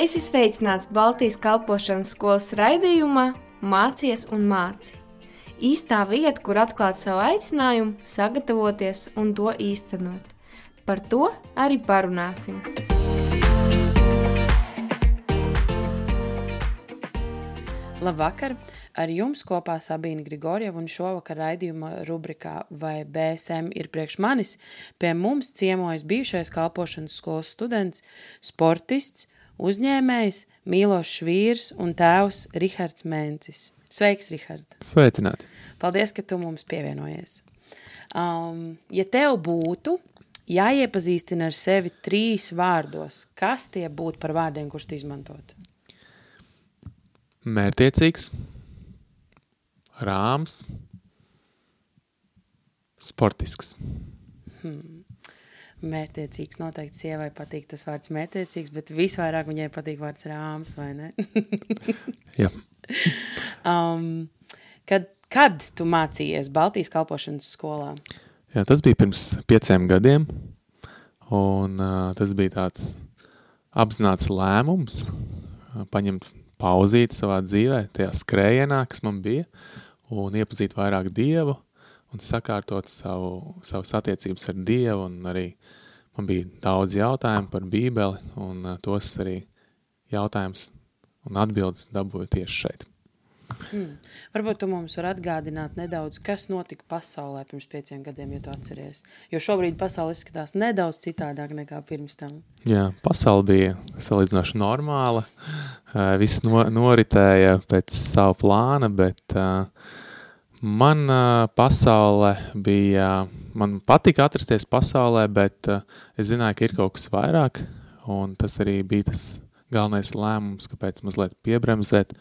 Es esmu sveicināts Baltijas kalpošanas skolas raidījumā Mācies un māci. Īstā vieta, kur atklāt savu aicinājumu, sagatavoties un to īstenot. Par to arī parunāsim. Labvakar! Ar jums kopā Sabīna Grigorjeva un šovakar raidījuma rubrikā Vai BSM ir priekš manis pie mums ciemojas bijušais kalpošanas skolas students, sportists, uzņēmējs, mīlošs vīrs un tēvs Rihards Mencis. Sveiks, Rihard! Sveicināti! Paldies, ka tu mums pievienojies. Um, ja tev būtu jāiepazīstina ar sevi trīs vārdos, kas tie būtu par vārdiem, kurus tu izmantotu? Mērķiecīgs, rāms, sportisks. Hmm. Mērķiecīgs noteikti sievai patīk tas vārds mērķiecīgs, bet visvairāk viņai patīk vārds rāms, vai ne? Jā. Um, kad, kad tu mācījies Baltijas kalpošanas skolā? Jā, tas bija pirms pieciem gadiem, un uh, tas bija tāds apzināts lēmums uh, paņemt pauzīt savā dzīvē, tajā skrējienā, kas man bija, un iepazīt vairāk Dievu, un sakārtot savu, savas attiecības ar Dievu, un arī man bija daudz jautājumu par bībeli, un uh, tos arī jautājums un atbildes dabūju tieši šeit. Hmm. Varbūt tu mums var atgādināt nedaudz, kas notika pasaulē pirms pieciem gadiem, ja tu atceries. Jo šobrīd pasaule izskatās nedaudz citādāk nekā pirms tam. Jā, pasaule bija salīdzinoši normāla. Viss no, noritēja pēc savu plāna, bet uh, man pasaule bija, man patika atrasties pasaulē, bet uh, es zināju, ka ir kaut kas vairāk, un tas arī bija tas galvenais lēmums, kāpēc mazliet piebremzēt,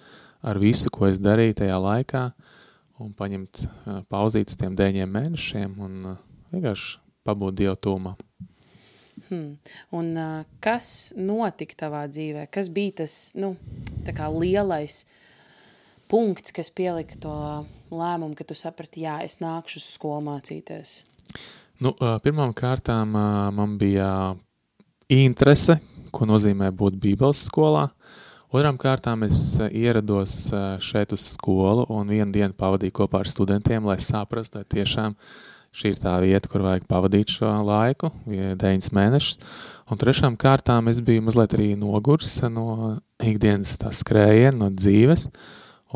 ar visu, ko es darīju tajā laikā, un paņemt uh, pauzīt uz tiem deviņiem mēnešiem un uh, vienkārši pabūt Dievu tūmā. Hmm. Un uh, kas notika tavā dzīvē? Kas bija tas nu, lielais punkts, kas pielika to lēmumu, ka tu saprati, jā, es nākšu uz skolu mācīties? Nu, uh, pirmām kārtām uh, man bija interese, ko nozīmē būt Bībeles skolā. Otrām kārtām es ierados šeit uz skolu un vienu dienu pavadīju kopā ar studentiem, lai saprastu, vai tiešām šī ir tā vieta, kur vajag pavadīt šo laiku, 9 mēnešus. Un trešām kārtām es biju mazliet arī nogurs no ikdienas tā skrējiena, no dzīves.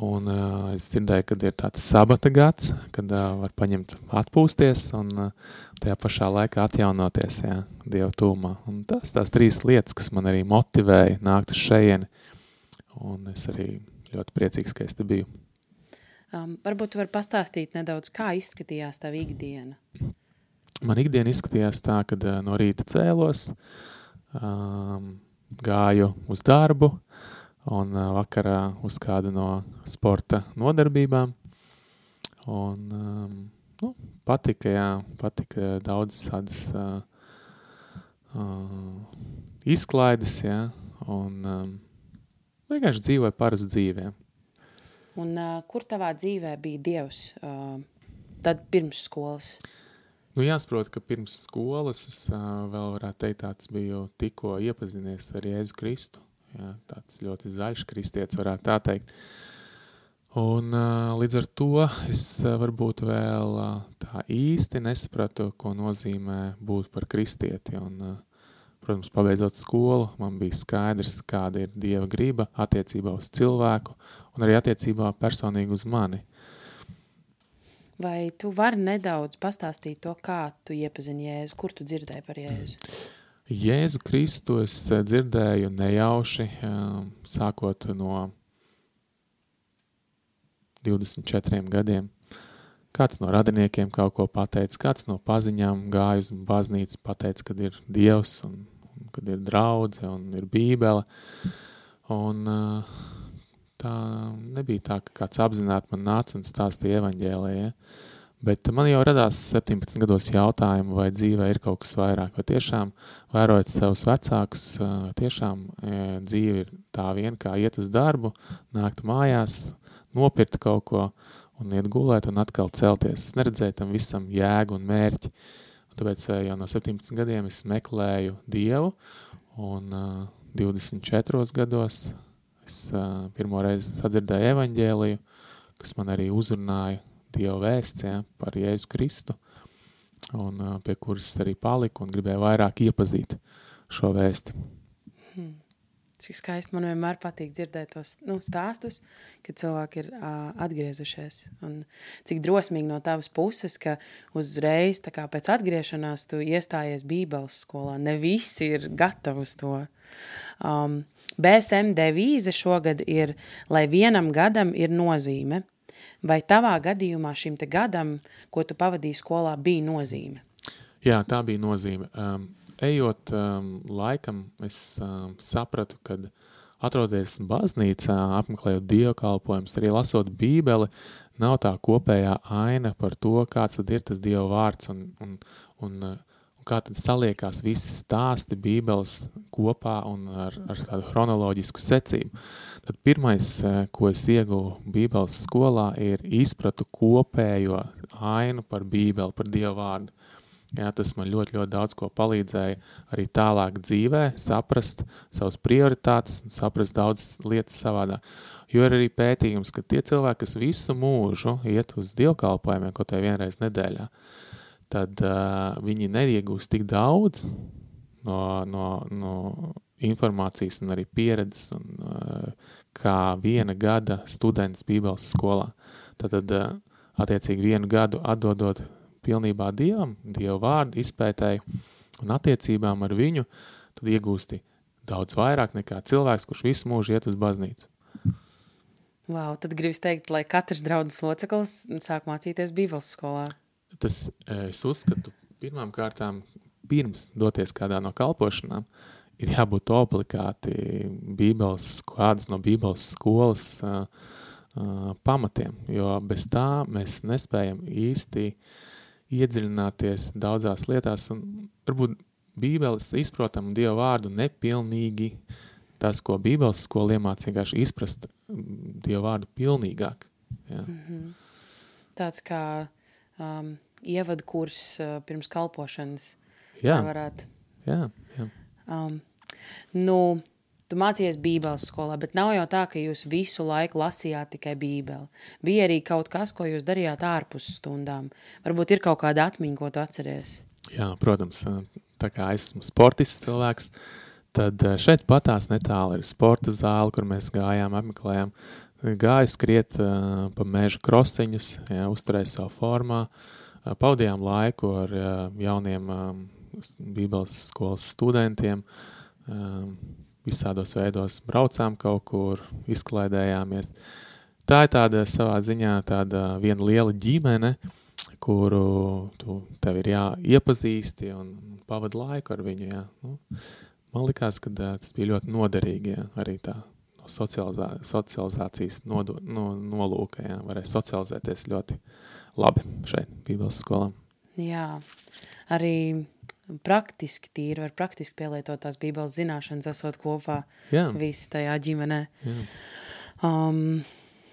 Un uh, es dzirdēju, ka ir tāds sabata gads, kad uh, var paņemt atpūsties un uh, tajā pašā laikā atjaunoties, jā, Dieva tūmā. Un tas tās trīs lietas, kas man arī motivēja nākt uz šejieni. Un es arī ļoti priecīgs, ka es te biju. Um, varbūt tu vari pastāstīt nedaudz, kā izskatījās tā ikdiena? Man ikdiena izskatījās tā, ka uh, no rīta cēlos, um, gāju uz darbu un vakarā uz kādu no sporta nodarbībām. Un, um, nu, patika, jā, patika daudz tādas uh, uh, izklaides, jā, un um, vienkārši dzīvoja parastu dzīvēm. Un uh, kur tavā dzīvē bija Dievs uh, tad pirms skolas? Nu, jāsaprot, ka pirms skolas es uh, vēl varētu teikt, tāds biju tikko iepazinies ar Jēzu Kristu. Jā, tāds ļoti zaļš kristietis varētu tā teikt. Un līdz ar to es varbūt vēl tā īsti nesapratu, ko nozīmē būt par kristieti. Un, Protams, pabeidzot skolu, man bija skaidrs, kāda ir Dieva griba attiecībā uz cilvēku un arī attiecībā personīgi uz mani. Vai tu vari nedaudz pastāstīt to, kā tu iepazini Jēzu, kur tu dzirdēji par Jēzu? Jēzu Kristu es dzirdēju nejauši, um, sākot no 24 gadiem. Kāds no radiniekiem kaut ko pateica, kāds no paziņām gāja uz baznīcu, pateica, kad ir Dievs un kad ir draudze un ir bībele. Un uh, tā nebija tā, ka kāds apzināti man nāca un stāstīja evaņģēlē, ja? Bet man jau radās 17 gados jautājumu, vai dzīvē ir kaut kas vairāk, vai tiešām vērojot savus vecākus, tiešām dzīve ir tā vien, kā iet uz darbu, nākt mājās, nopirkt kaut ko un iet gulēt un atkal celties. Es neredzēju tam visam jēgu un mērķi. Uh, Tāpēc jau no 17 gadiem es meklēju Dievu, un uh, 24 gados. Es pirmo reizi sadzirdēju evaņģēliju, kas man arī uzrunāja Dieva vēsts ja, par Jēzu Kristu, un uh, pie kuras arī paliku un gribēju vairāk iepazīt šo vēsti. Hmm. Cik skaisti man vienmēr patīk dzirdēt tos nu, stāstus, kad cilvēki ir uh, atgriezušies. Un cik drosmīgi no tavas puses, ka uzreiz pēc atgriešanās tu iestājies Bībeles skolā. Ne visi ir gatavi uz to. Um, BSM devīze šogad ir, lai vienam gadam ir nozīme. Vai tavā gadījumā šim te gadam, ko tu pavadīji skolā, bija nozīme? Jā, tā bija nozīme. Um, ejot um, laikam, es um, sapratu, ka atroties baznīcā, apmeklējot dievkalpojumus, arī lasot bībeli, nav tā kopējā aina par to, kāds tad ir tas Dieva vārds un, un, un, uh, kā tad saliekās visi stāsti bībeles kopā un ar, ar tādu chronoloģisku secību. Tad pirmais, uh, ko es ieguvu bībeles skolā, ir izpratu kopējo ainu par bībeli, par Dieva vārdu. Jā, tas man ļoti, ļoti daudz ko palīdzēja arī tālāk dzīvē, saprast savas prioritātes saprast daudz lietas savādā. Jo ir arī pētījums, ka tie cilvēki, kas visu mūžu iet uz dievkalpojumiem, ko te vienreiz nedēļā, tad uh, viņi neiegūst tik daudz no, no, no informācijas un arī pieredzes, un, uh, kā viena gada students Bībeles skolā. Tad, tad uh, attiecīgi vienu gadu atdodot pilnībā Dievam, Dieva vārdu izpētēji un attiecībām ar viņu, tad iegūsti daudz vairāk nekā cilvēks, kurš visu mūžu iet uz baznīcu. Wow, tad gribas teikt, lai katrs draudzes loceklis sāk mācīties Bībeles skolā. Tas es uzskatu, pirmām kārtām, pirms doties kādā no kalpošanām, ir jābūt obligāti Bībeles, kādas no Bībeles skolas uh, uh, pamatiem, jo bez tā mēs nespējam īsti uh, iedziļināties daudzās lietās un varbūt Bībeles izprotam Dieva vārdu nepilnīgi tas, ko Bībeles skola iemāca, vienkārši izprast mm, Dieva vārdu pilnīgāk. Jā. Mm -hmm. Tāds kā um, ievadkurs uh, pirms kalpošanas. Jā. Varētu. Jā, jā. Um, nu, Tu mācījies Bībeles skolā, bet nav jau tā, ka jūs visu laiku lasījāt tikai Bībeli. Bija arī kaut kas, ko jūs darījāt ārpus stundām. Varbūt ir kaut kāda atmiņa, ko tu atceries. Jā, protams, tā kā es esmu sportists cilvēks, tad šeit patās netāli ir sporta zāle, kur mēs gājām, apmeklējām. Gāju skriet uh, pa meža krosiņus, jā, uzturēju savu formā, uh, pavadījām laiku ar uh, jauniem um, Bībeles skolas studentiem, um, visādos veidos braucām kaut kur, izklaidējāmies. Tā ir tāda savā ziņā tāda viena liela ģimene, kuru tu tev ir jāiepazīsti un pavadi laiku ar viņu. Jā. Nu, man likās, ka tas bija ļoti noderīgi jā, arī tā no socializā, socializācijas nodo, no, nolūka. Jā, varēja socializēties ļoti labi šeit, Bībeles skolā. Jā, arī praktiski tīri, var praktiski pielietot tās bībeles zināšanas, esot kopā Jā. visi tajā ģimenē. Jā. Um,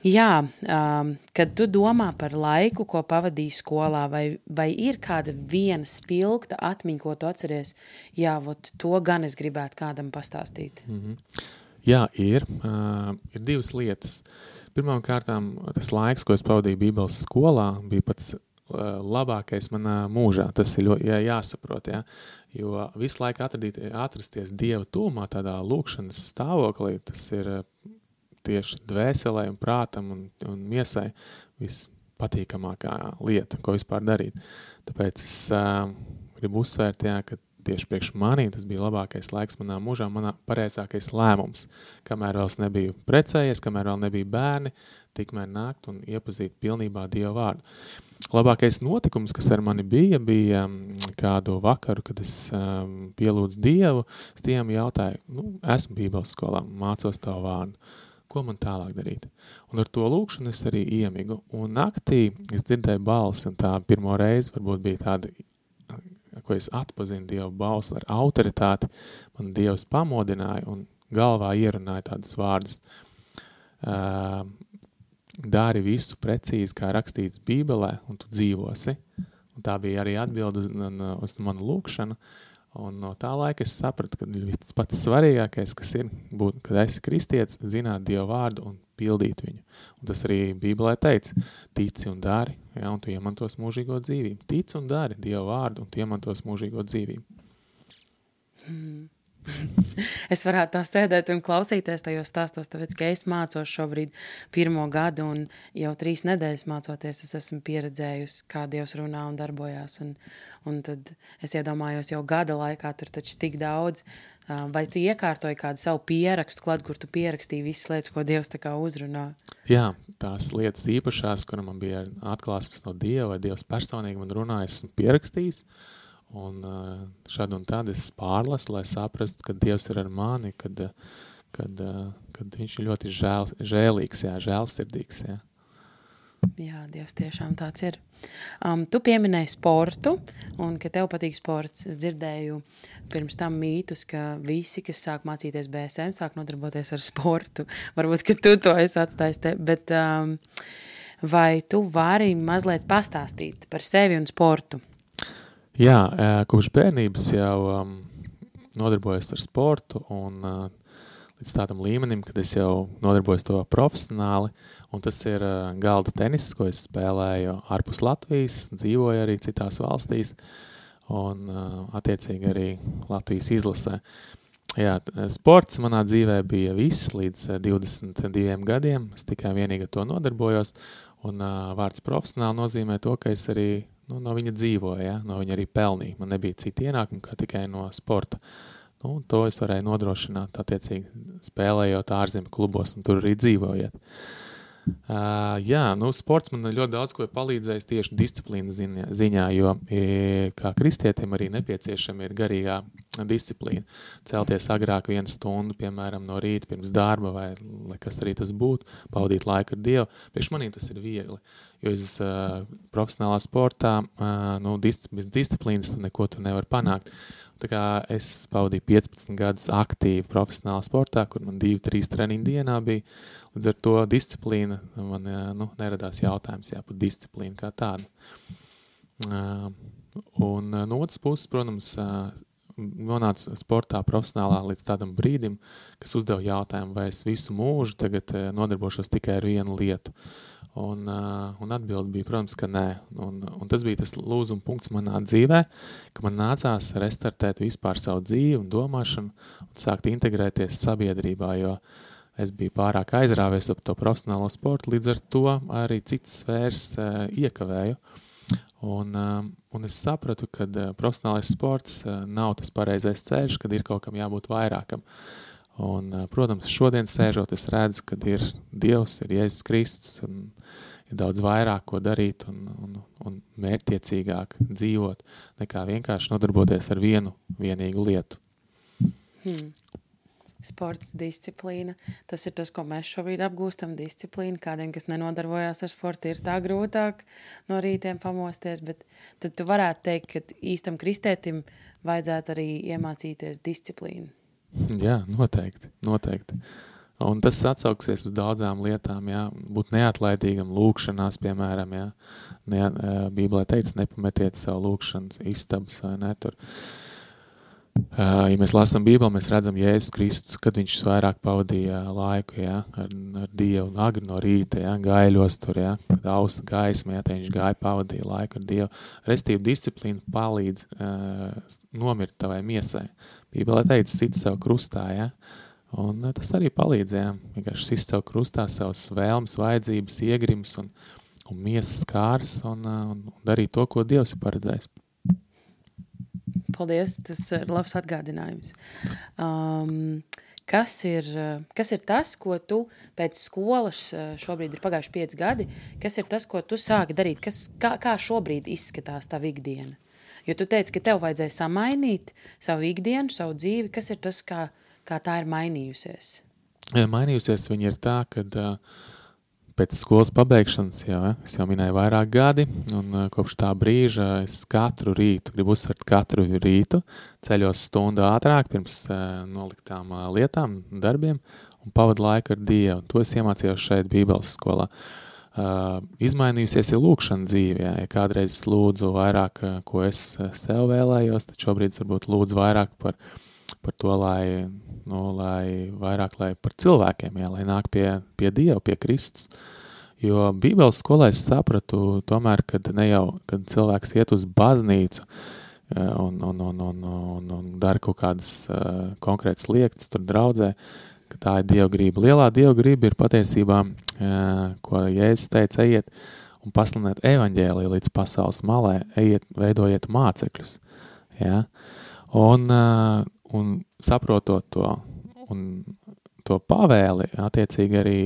jā, um, kad tu domā par laiku, ko pavadīji skolā, vai, vai ir kāda viena spilgta atmiņa, ko tu atceries, jā, vot to gan es gribētu kādam pastāstīt. Mm -hmm. Jā, ir. Uh, ir divas lietas. Pirmkārt, tas laiks, ko es pavadīju Bībeles skolā, bija pats labākais manā mūžā. Tas ir ļoti jā, jāsaprot. Jā. Jo visu laiku atradīt, atrasties dieva tūmā, tādā lūkšanas stāvoklī, tas ir tieši dvēselē, un prātam un, un miesai vispatīkamākā lieta, ko vispār darīt. Tāpēc es uh, gribu uzsvērt, jā, ka tieši priekš manī tas bija labākais laiks manā mūžā, manā pareizākais lēmums. Kamēr vēl es nebiju precējies, kamēr vēl nebija bērni, tikmēr nākt un iepazīt pilnībā Dievu vārdu. Labākais notikums, kas ar mani bija, bija mm, kādu vakaru, kad es um, pielūdzu Dievu, es tiem jautāju, nu, esmu Bībeles skolā, mācos tavu vārdu, ko man tālāk darīt? Un ar to lūkšanu es arī iemigu, un naktī es dzirdēju balsi, un tā pirmo reizi varbūt bija tāda, ko es atpazinu Dievu balsi ar autoritāti, man Dievs pamodināja un galvā ierunāja tādus vārdus. Dari visu precīzi, kā rakstīts Bībelē, un tu dzīvosi. Un tā bija arī atbilde uz, uz manu lūkšanu. Un no tā laika es sapratu, ka tas pats svarīgākais, kas ir būt, kad esi kristietis, zināt Dievu vārdu un pildīt viņu. Un tas arī Bībelē teica, tici un dari, ja, un tu iemantos mūžīgo dzīvību. Tici un dari Dievu vārdu, un tu iemantos mūžīgo dzīvību. Hmm. Es varētu tā sēdēt un klausīties tajos stāstos, tāpēc, ka es mācos šobrīd pirmo gadu un jau trīs nedēļas mācoties, es esmu pieredzējusi, kā Dievs runā un darbojās. Un, un tad es iedomājos jau gada laikā, tur taču tik daudz, vai tu iekārtoji kādu savu pierakstu klāt, kur tu pierakstīji visas lietas, ko Dievs tā kā uzrunā? Jā, tās lietas īpašās, kur man bija atklāsmes no Dieva vai Dievs personīgi man runāja, esmu pierakstījis. Un šad un tad es pārlasu, lai saprastu, ka Dievs ir ar mani, kad, kad, kad viņš ir ļoti žēl, žēlīgs, jā, žēlsirdīgs. Jā. jā, Dievs tiešām tāds ir. Um, tu pieminēji sportu, un ka tev patīk sports. Es dzirdēju pirms tam mītus, ka visi, kas sāk mācīties BSM, sāk nodarboties ar sportu. Varbūt, ka tu to esi atstājis te, bet um, vai tu vari mazliet pastāstīt par sevi un sportu? Jā, kopš bērnības jau um, nodarbojos ar sportu un uh, līdz tādam līmenim, kad es jau nodarbojos to profesionāli, un tas ir uh, galda tenis, ko es spēlēju ārpus Latvijas, dzīvoju arī citās valstīs, un uh, attiecīgi arī Latvijas izlasē. Jā, sports manā dzīvē bija viss līdz 22 gadiem, es tikai vienīgi to nodarbojos, un uh, vārds profesionāli nozīmē to, ka es arī nu, no viņa dzīvoja, ja? no viņa arī pelnīja. Man nebija cita ienākuma kā tikai no sporta. Nu, to es varēju nodrošināt, attiecīgi spēlējot ārzemju klubos un tur arī dzīvojot. Uh, jā, nu, sports man ļoti daudz ko ir palīdzējis tieši disciplīnas ziņā, ziņā jo e, kā kristietim arī nepieciešama ir garīgā disciplīna. Celties agrāk vienu stundu, piemēram, no rīta pirms darba vai kas arī tas būtu, pavadīt laiku ar Dievu. Priekš manī tas ir viegli, jo es uh, profesionālā sportā, uh, nu, dis, bez disciplīnas neko tu nevar panākt. Es pavadīju 15 gadus aktīvi profesionālā sportā, kur man 2-3 treniņu dienā bija. Līdz ar to disciplīna man nu, neradās jautājums jā, par disciplīnu kā tādu. Un no otras puses, protams, nonāca sportā profesionālā līdz tādam brīdim, kas uzdeva jautājumu, vai es visu mūžu tagad nodarbošos tikai ar vienu lietu. Un, uh, un atbildi bija, protams, ka nē. Un, un tas bija tas lūzuma punkts manā dzīvē, ka man nācās restartēt vispār savu dzīvi un domāšanu un sākt integrēties sabiedrībā, jo es biju pārāk aizrāvies ap to profesionālo sportu, līdz ar to arī citas sfēras uh, iekavēju. Un, uh, un es sapratu, ka uh, profesionālais sports nav tas pareizais ceļš, kad ir kaut kam jābūt vairākam. Uh, Un, protams, šodien sēžot, es redzu, ka ir Dievs, ir Jēzus Kristus, un ir daudz vairāk ko darīt un, un, un mērķtiecīgāk dzīvot, nekā vienkārši nodarboties ar vienu vienīgu lietu. Hmm. Sports, disciplīna. Tas ir tas, ko mēs šobrīd apgūstam. Disciplīna. Kādiem, kas nenodarbojās ar sportu, ir tā grūtāk no rītiem pamosties. Bet tad tu varētu teikt, ka īstam kristētim vajadzētu arī iemācīties disciplīnu. Jā, noteikti. noteikti. Un tas atsauksies uz daudzām lietām, jā, būt neatlaidīgam, lūkšanās, piemēram, jā. Ne, Bībelē teica, nepametiet savu lūkšanas istabas vai ne tur. Ja mēs lasām Bībeli, mēs redzam Jēzus Kristus, kad viņš vairāk pavadīja laiku ja, ar, ar Dievu, agri no rīta, ja, gaiļos tur, ja, kad ausa gaisma, ja, viņš gāja pavadīja laiku ar Dievu. Restīva disciplīna palīdz uh, nomirt tavai miesai. Bībelē teica, sit sev krustā, ja? Un eh, tas arī palīdzēja. Vienkārši sist sev krustā savas vēlmes, vajadzības, iegrims un, un miesas kārs un, un, un darīt to, ko Dievs ir paredzējis. Paldies, tas ir labs atgādinājums. Um, kas ir, kas ir tas, ko tu pēc skolas, eh, šobrīd ir pagājuši pieci gadi, kas ir tas, ko tu sāki darīt? Kas, kā, kā šobrīd izskatās tā ikdiena? Jo tu teici, ka tev vajadzēja samainīt savu ikdienu, savu dzīvi. Kas ir tas, kā, kā tā ir mainījusies? Mainījusies viņa ir tā, ka uh, pēc skolas pabeigšanas ja, es jau minēju vairāk gadi, un uh, kopš tā brīža es katru rītu, gribu uzsvert katru rītu, ceļos stundu ātrāk pirms uh, noliktām uh, lietām, darbiem, un pavadu laiku ar Dievu. To es iemācījos šeit Bībeles skolā. Uh, izmainījusies ir lūkšana dzīvē. Ja kādreiz lūdzu vairāk, uh, ko es sev vēlējos, tad šobrīd varbūt lūdzu vairāk par, par to, lai, nu, lai vairāk lai par cilvēkiem, ja, lai nāk pie, pie Dieva, pie Kristus. Jo Bībeles skolā es sapratu, tomēr, kad ne jau kad cilvēks iet uz baznīcu un, un, un, un, un, un dara kaut kādas uh, konkrētas lietas, tur draudzē, ka tā ir Dieva grība. Lielā Dieva grība ir patiesībā, ko Jēzus teica, ejiet un pasliniet evaņģēliju līdz pasaules malē, ejiet, veidojiet mācekļus. Ja? Un, un saprotot to un to pavēli, attiecīgi arī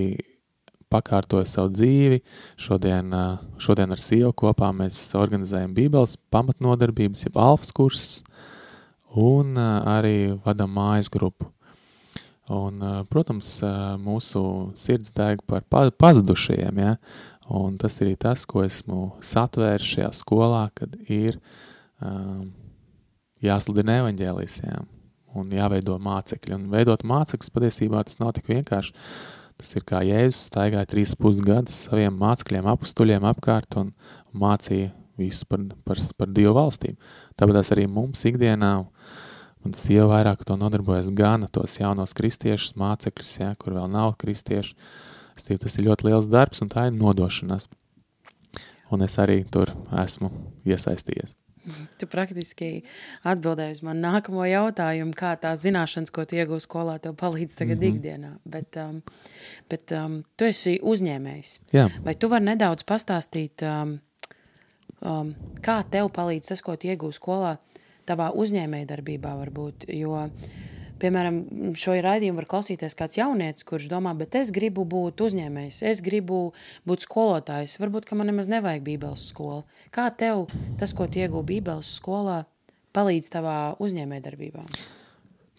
pakārtoju savu dzīvi. Šodien, šodien ar sievu kopā mēs organizējam Bībeles pamatnodarbības, jeb alfas kursus, un arī vadam mājas grupu. Un, protams, mūsu sirds deg par pazudušajiem, ja? un tas ir tas, ko esmu satvēris šajā skolā, kad ir um, jāsludina evaņģēlīsiem un jāveido mācekļi. Un veidot mācekļus patiesībā tas nav tik vienkārši. Tas ir kā Jēzus staigāja trīs pusgadus saviem mācekļiem, apstuļiem apkārt un mācīja visu par, par, par Dievu valstīm. Tāpēc arī mums ikdienā Un sieva vairāk to nodarbojas gana tos jaunos kristiešus, mācekļus, ja, kur vēl nav kristieši. Stīv, tas ir ļoti liels darbs un tā ir nodošanās. Un es arī tur esmu iesaistījies. Tu praktiski atbildēji uz manu nākamo jautājumu, kā tās zināšanas, ko tu iegūsi skolā, tev palīdz tagad mm -hmm. ikdienā. Bet, um, bet um, tu esi uzņēmējs. Jā. Vai tu vari nedaudz pastāstīt, um, um, kā tev palīdz tas, ko tu iegūsi skolā, tavā uzņēmējdarbībā varbūt. Jo, piemēram, šo raidījumu var klausīties kāds jaunietis, kurš domā, bet es gribu būt uzņēmējs, es gribu būt skolotājs. Varbūt, man nemaz nevajag bībeles skolu. Kā tev tas, ko tu iegūti bībeles skolā, palīdz tavā uzņēmējdarbībā?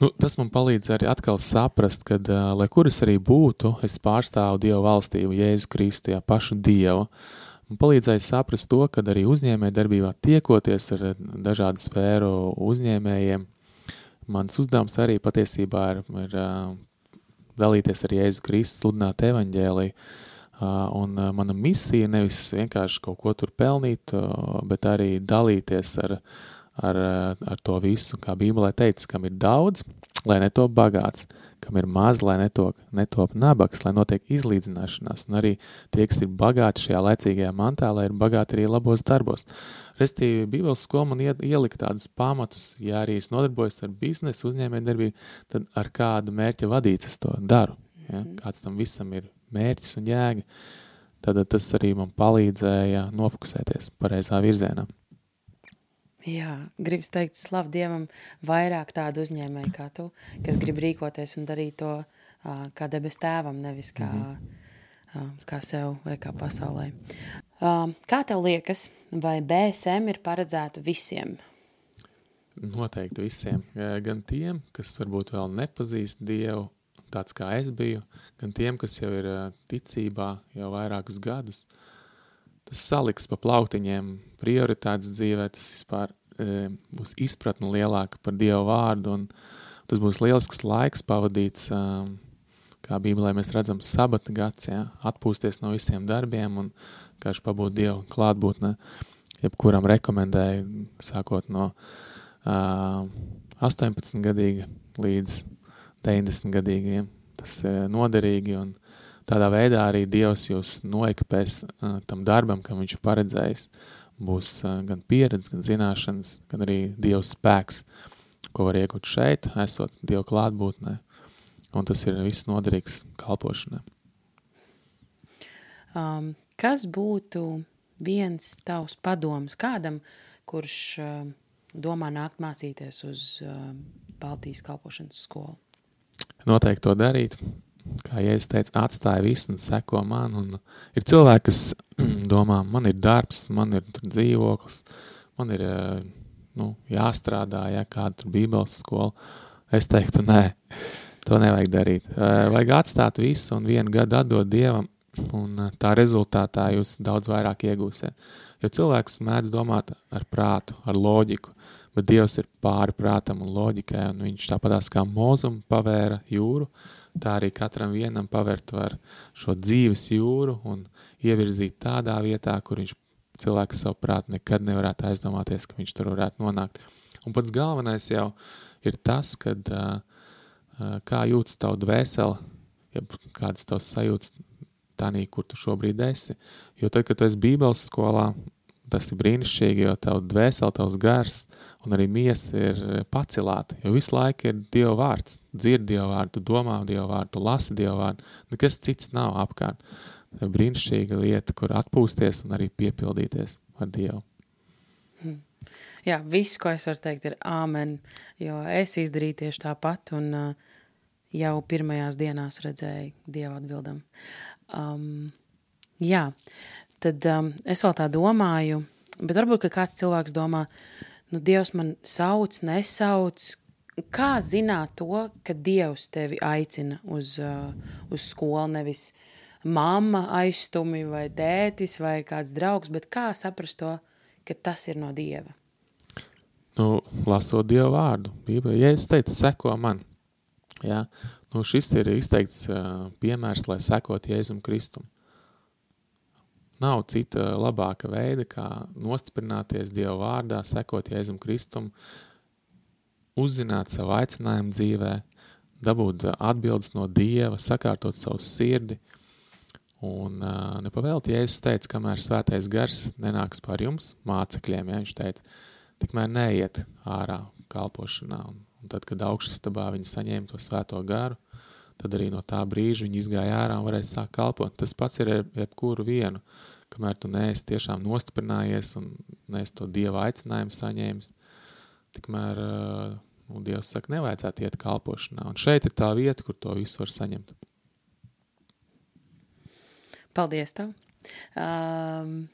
Nu, tas man palīdz arī atkal saprast, ka, uh, lai kur es arī būtu, es pārstāvu Dieva valstību, Jēzu Kristu, ja pašu Dievu. Un palīdzēja saprast to, ka arī uzņēmē darbībā tiekoties ar dažādu sfēru uzņēmējiem, mans uzdevums arī patiesībā ir, ir dalīties ar Jēzu Kristu, sludināt evaņģēliju, un mana misija nevis vienkārši kaut ko tur pelnīt, bet arī dalīties ar, ar, ar to visu, kā Bībelē teica, kam ir daudz, lai netop bagāts, kam ir maz, lai netop, netop nabaks, lai notiek izlīdzināšanās, un arī tie, kas ir bagāti šajā laicīgajā mantā, lai ir bagāti arī labos darbos. Restīvi, Bībeles skola man ielika tādus pamatus, ja arī es nodarbojos ar biznesu, uzņēmēju darbību, tad ar kādu mērķa vadīts es to daru. Ja? Mhm. Kāds tam visam ir mērķis un jēga. Tad tas arī man palīdzēja nofokusēties pareizā virzienā. Jā, gribas teikt, slavu Dievam, vairāk tādu uzņēmēju kā tu, kas grib rīkoties un darīt to uh, kā debes tēvam, nevis kā, uh, kā sev vai kā pasaulē. Uh, kā tev liekas, vai BSM ir paredzēta visiem? Noteikti visiem. Gan tiem, kas varbūt vēl nepazīst Dievu, tāds kā es biju, gan tiem, kas jau ir ticībā jau vairākus gadus. Uh, tas saliks pa plauktiņiem prioritātes dzīvē, tas vispār e, būs izpratne lielāka par Dievu vārdu, un tas būs lielisks laiks pavadīts, um, kā Bībelē mēs redzam, sabata gads, ja, atpūsties no visiem darbiem un kāds pabūt Dievu klātbūtnē, jebkuram rekomendēju, sākot no uh, 18 gadīga līdz 90 gadīgiem. Tas ir noderīgi un Tādā veidā arī Dievs jūs noekpēs tam darbam, kam viņš paredzējis. Būs gan pieredze, gan zināšanas, gan arī Dievs spēks, ko var iegūt šeit, esot Dieva klātbūtnē. Un tas ir viss noderīgs kalpošanai. Um, kas būtu viens tavs padoms kādam, kurš uh, domā nākt mācīties uz uh, Baltijas kalpošanas skolu? Noteikti to darīt kā Jēzus teica, atstāja visu un seko man. Un ir cilvēki, kas domā, man ir darbs, man ir dzīvoklis, man ir eh, nu, jāstrādā, ja kāda tur bībeles skola. Es teiktu, nē, to nevajag darīt. Eh, vajag atstāt visu un vienu gadu atdot Dievam, un eh, tā rezultātā jūs daudz vairāk iegūsiet. Jo cilvēks mēdz domāt ar prātu, ar loģiku, bet Dievs ir pāri prātam un loģikai, un viņš tāpatās kā mūzumu pavēra jūru, tā arī katram vienam pavērt var šo dzīves jūru un ievirzīt tādā vietā, kur viņš cilvēks savu prātu nekad nevarētu aizdomāties, ka viņš tur varētu nonākt. Un pats galvenais jau ir tas, kad, kā jūtas tava dvēsele, ja kādas tavas sajūtas tādā, kur tu šobrīd esi. Jo tad, kad tu esi Bībeles skolā, tas ir brīnišķīgi, jo tavs dvēsele, tavs gars un arī miesa ir pacelāta. Jo visu laiku ir Dieva vārds, dzird Dieva vārdu, domā Dieva vārdu, lasi Dieva vārdu. Nekas cits nav apkārt. Tā ir brīnišķīga lieta, kur atpūsties un arī piepildīties ar Dievu. Hmm. Jā, viss, ko es varu teikt, ir āmen, jo es izdarīju tieši tāpat un uh, jau pirmajās dienās redzēju Dieva atbildam. Um, jā, tad um, es vēl tā domāju, bet varbūt kāds cilvēks domā, nu, Dievs man sauc, nesauc. Kā zināt to, ka Dievs tevi aicina uz, uh, uz skolu, nevis mamma aizstumi vai tētis vai kāds draugs, bet kā saprast to, ka tas ir no Dieva? Nu, lasot Dieva vārdu, Bībelē, ja es teicu, seko man, ja, nu, šis ir izteikts uh, piemērs, lai sekot Jēzum Kristum. Nav cita labāka veida, kā nostiprināties Dieva vārdā, sekot Jēzum Kristum, uzzināt savu aicinājumu dzīvē, dabūt atbildes no Dieva, sakārtot savu sirdi, Un uh, nepavēlti, ja es teicu, kamēr svētais gars nenāks par jums, mācekļiem, ja viņš teica, tikmēr neiet ārā kalpošanā. Un, un tad, kad augšastabā viņi saņēma to svēto garu, tad arī no tā brīža viņi izgāja ārā un varēja sākt kalpot. Tas pats ir ar jebkuru vienu, kamēr tu neesi tiešām nostiprinājies un neesi to Dieva aicinājumu saņēmis, tikmēr nu, Dievs saka, nevajadzētu iet kalpošanā. Un šeit ir tā vieta, kur to visu var saņemt. Paldies tev! Um,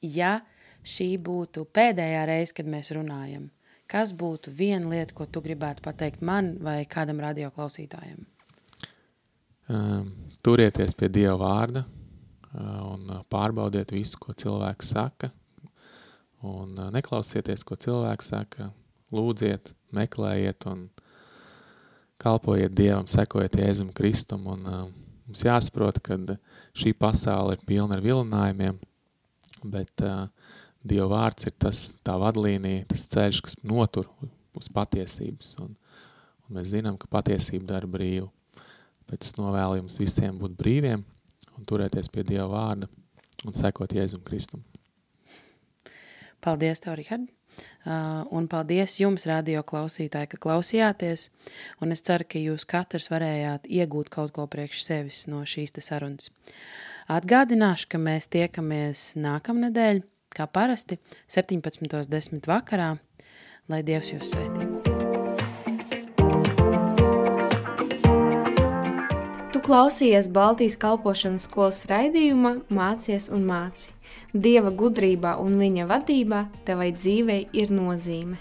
ja šī būtu pēdējā reize, kad mēs runājam, kas būtu viena lieta, ko tu gribētu pateikt man vai kādam radioklausītājam? Um, turieties pie Dieva vārda uh, un pārbaudiet visu, ko cilvēks saka. Un uh, neklausieties, ko cilvēks saka. Lūdziet, meklējiet un kalpojiet Dievam, sekojiet Jēzum Kristum. Un, mums jāsaprot, ka šī pasaule ir pilna ar vilinājumiem, bet uh, Dieva vārds ir tas, tā vadlīnija, tas ceļš, kas notur uz patiesības. Un, un mēs zinām, ka patiesība dara brīvu. Es novēlu jums visiem būt brīviem un turēties pie Dieva vārda un sekot Jēzum Kristum. Paldies, tev, Rihard! Uh, un paldies jums, radio klausītāji, ka klausījāties. Un es ceru, ka jūs katrs varējāt iegūt kaut ko priekš sevis no šīs sarunas. Atgādināšu, ka mēs tiekamies nākamnedēļ, kā parasti, 17.10. vakarā, lai Dievs jūs svētī. Klausījies Baltijas kalpošanas skolas raidījumā Mācies un māci. Dieva gudrībā un viņa vadībā tevai dzīvei ir nozīme.